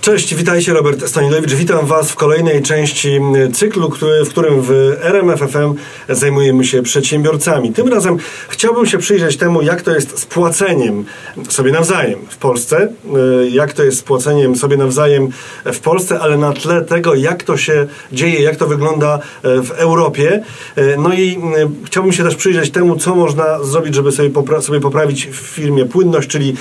Cześć, witajcie, Robert Stanilewicz. Witam Was w kolejnej części cyklu, który, w którym w RMFFM zajmujemy się przedsiębiorcami. Tym razem chciałbym się przyjrzeć temu, jak to jest z płaceniem sobie nawzajem w Polsce, y, jak to jest z płaceniem sobie nawzajem w Polsce, ale na tle tego, jak to się dzieje, jak to wygląda y, w Europie. Y, no i chciałbym się też przyjrzeć temu, co można zrobić, żeby sobie, popra sobie poprawić w firmie płynność, czyli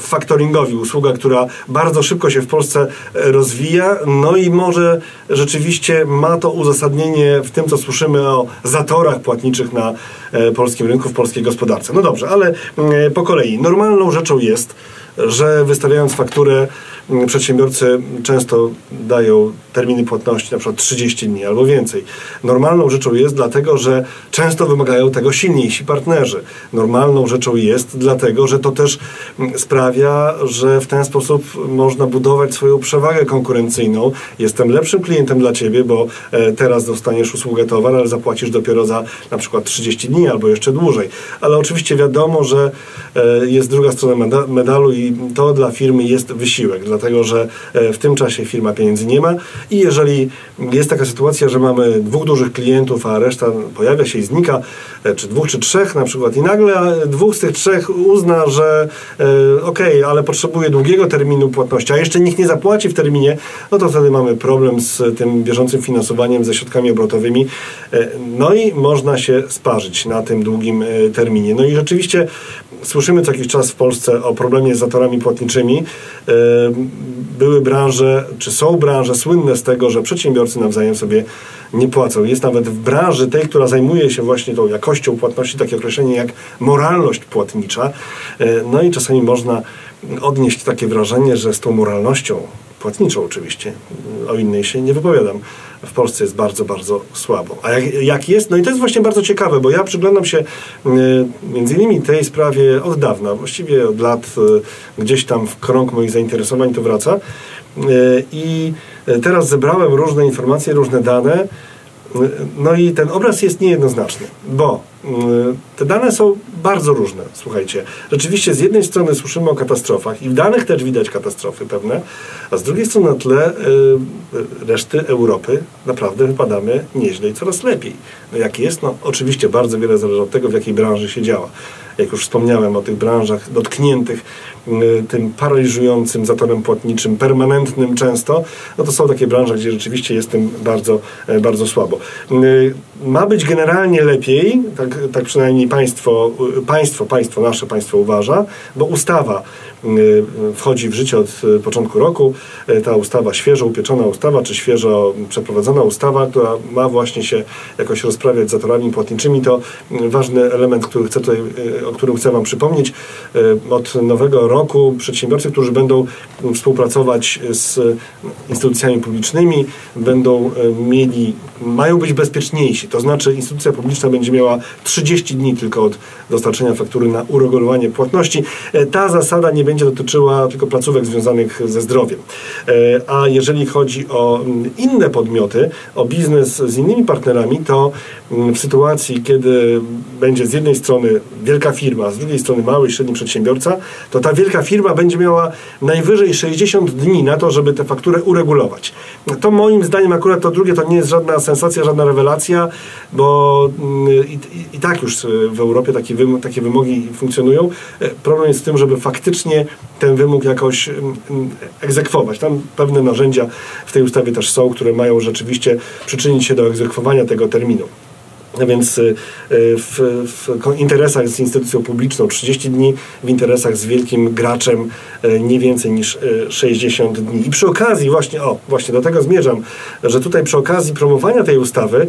faktoringowi, usługa, która bardzo szybko się w Polsce Polsce rozwija, no i może rzeczywiście ma to uzasadnienie w tym, co słyszymy o zatorach płatniczych na e, polskim rynku, w polskiej gospodarce. No dobrze, ale e, po kolei. Normalną rzeczą jest, że wystawiając fakturę, mm, przedsiębiorcy często dają terminy płatności na przykład 30 dni albo więcej. Normalną rzeczą jest dlatego, że często wymagają tego silniejsi partnerzy. Normalną rzeczą jest dlatego, że to też mm, sprawia, że w ten sposób można budować swoją przewagę konkurencyjną. Jestem lepszym klientem dla ciebie, bo e, teraz dostaniesz usługę towar, ale zapłacisz dopiero za na przykład 30 dni albo jeszcze dłużej. Ale oczywiście wiadomo, że e, jest druga strona medalu i to dla firmy jest wysiłek, dlatego że e, w tym czasie firma pieniędzy nie ma i jeżeli jest taka sytuacja, że mamy dwóch dużych klientów, a reszta pojawia się i znika, e, czy dwóch, czy trzech na przykład i nagle dwóch z tych trzech uzna, że e, ok, ale potrzebuje długiego terminu płatności, a jeszcze nikt nie zapłaci w terminie, no to wtedy mamy problem z tym bieżącym finansowaniem, ze środkami obrotowymi, no i można się sparzyć na tym długim terminie. No i rzeczywiście słyszymy co jakiś czas w Polsce o problemie z zatorami płatniczymi. E, były branże, czy są branże słynne z tego, że przedsiębiorcy nawzajem sobie nie płacą. Jest nawet w branży tej, która zajmuje się właśnie tą jakością płatności, takie określenie jak moralność płatnicza. E, no i czasami można odnieść takie wrażenie, że z tą moralnością płatniczą oczywiście, o innej się nie wypowiadam, w Polsce jest bardzo, bardzo słabo. A jak, jak jest? No i to jest właśnie bardzo ciekawe, bo ja przyglądam się y, między innymi tej sprawie od dawna, właściwie od lat y, gdzieś tam w krąg moich zainteresowań to wraca. Y, I teraz zebrałem różne informacje, różne dane, no i ten obraz jest niejednoznaczny, bo te dane są bardzo różne, słuchajcie. Rzeczywiście z jednej strony słyszymy o katastrofach i w danych też widać katastrofy pewne, a z drugiej strony na tle y, reszty Europy naprawdę wypadamy nieźle i coraz lepiej. No jak jest? No oczywiście bardzo wiele zależy od tego, w jakiej branży się działa. Jak już wspomniałem o tych branżach dotkniętych y, tym paraliżującym zatorem płatniczym, permanentnym często, no to są takie branże, gdzie rzeczywiście jest tym bardzo, e, bardzo słabo. Y, ma być generalnie lepiej, tak, tak przynajmniej państwo, państwo, państwo, nasze państwo uważa, bo ustawa y, wchodzi w życie od y, początku roku. Y, ta ustawa, świeżo upieczona ustawa, czy świeżo przeprowadzona ustawa, która ma właśnie się jakoś rozprawiać z zatorami płatniczymi, to ważny element, który chcę tutaj, o którym chcę Wam przypomnieć. Od nowego roku przedsiębiorcy, którzy będą współpracować z instytucjami publicznymi, będą mieli, mają być bezpieczniejsi. To znaczy instytucja publiczna będzie miała 30 dni tylko od dostarczenia faktury na uregulowanie płatności. E, ta zasada nie będzie dotyczyła tylko placówek związanych ze zdrowiem. E, a jeżeli chodzi o mm, inne podmioty, o biznes z innymi partnerami, to mm, w sytuacji, kiedy będzie z jednej strony wielka firma, z drugiej strony mały i średni przedsiębiorca, to ta wielka firma będzie miała najwyżej 60 dni na to, żeby tę fakturę uregulować. To moim zdaniem akurat to drugie to nie jest żadna sensacja, żadna rewelacja, bo mm, i, i tak już w Europie takie, takie wymogi funkcjonują. E, problem jest w tym, żeby faktycznie ten wymóg jakoś mm, mm, egzekwować. Tam pewne narzędzia w tej ustawie też są, które mają rzeczywiście przyczynić się do egzekwowania tego terminu. Więc y, y, w, w, interesach z instytucją publiczną 30 dni, w interesach z wielkim graczem y, nie więcej niż 60 dni. I przy okazji, właśnie, o, właśnie do tego zmierzam, że tutaj przy okazji promowania tej ustawy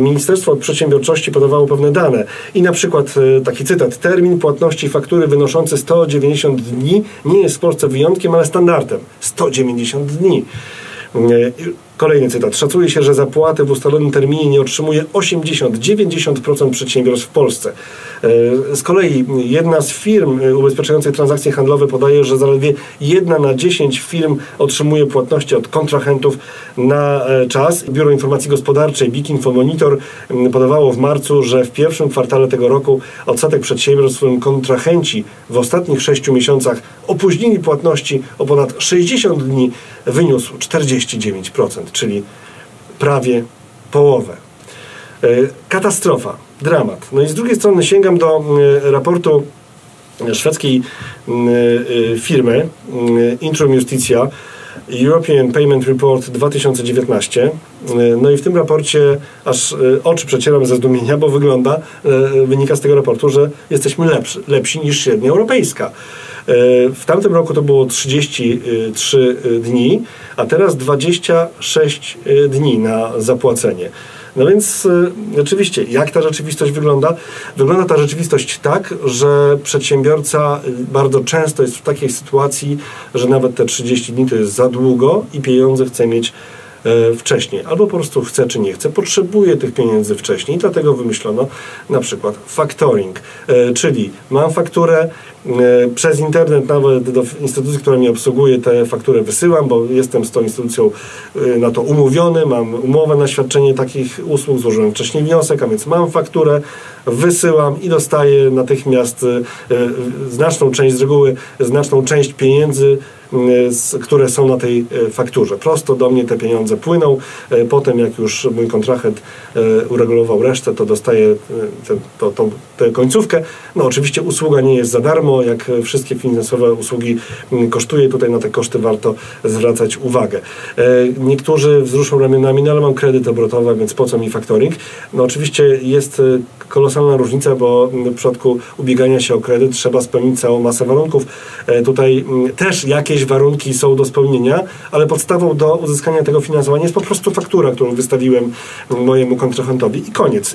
Ministerstwo Przedsiębiorczości podawało pewne dane. I na przykład taki cytat, termin płatności faktury wynoszący 190 dni nie jest w Polsce wyjątkiem, ale standardem. 190 dni. Kolejny cytat. Szacuje się, że zapłaty w ustalonym terminie nie otrzymuje 80-90% przedsiębiorstw w Polsce. E, z kolei jedna z firm e, ubezpieczających transakcje handlowe podaje, że zaledwie jedna na 10 firm otrzymuje płatności od kontrahentów na e, czas. Biuro Informacji Gospodarczej BIK Infomonitor podawało w marcu, że w pierwszym kwartale tego roku odsetek przedsiębiorstw, w którym kontrahenci w ostatnich 6 miesiącach opóźnili płatności o ponad 60 dni, wyniósł 49%, czyli prawie połowę. Katastrofa dramat. No i z drugiej strony sięgam do e, raportu szwedzkiej e, firmy Intrum Justitia, European Payment Report 2019. No i w tym raporcie aż oczy przecieram ze zdumienia, bo wygląda, wynika z tego raportu, że jesteśmy lepsi, lepsi niż średnia europejska. W tamtym roku to było 33 dni, a teraz 26 dni na zapłacenie. No więc y, oczywiście, jak ta rzeczywistość wygląda? Wygląda ta rzeczywistość tak, że przedsiębiorca y, bardzo często jest w takiej sytuacji, że nawet te 30 dni to jest za długo i pieniądze chce mieć wcześniej. Albo po prostu chce czy nie chce, potrzebuje tych pieniędzy wcześniej. Dlatego wymyślono na przykład factoring, e, czyli mam fakturę, E, przez internet nawet do instytucji, która mi obsługuje, te faktury wysyłam, bo jestem z tą instytucją e, na to umówiony, mam umowę na świadczenie takich usług, złożyłem wcześniej wniosek, a więc mam fakturę, wysyłam i dostaję natychmiast e, znaczną część, z reguły znaczną część pieniędzy, które są na tej fakturze. Prosto do mnie te pieniądze płyną. Potem, jak już mój kontrahent uregulował resztę, to dostaję tę, to, to, tę końcówkę. No oczywiście usługa nie jest za darmo, jak wszystkie finansowe usługi mm, kosztuje. Tutaj na te koszty warto zwracać uwagę. Niektórzy wzruszą ramionami, no ale mam kredyt obrotowy, więc po co mi faktoring? No oczywiście jest kolosalna różnica, bo w przypadku ubiegania się o kredyt trzeba spełnić całą masę warunków. Tutaj mm, też jakieś warunki są do spełnienia, ale podstawą do uzyskania tego finansowania jest po prostu faktura, którą wystawiłem mojemu kontrahentowi i koniec.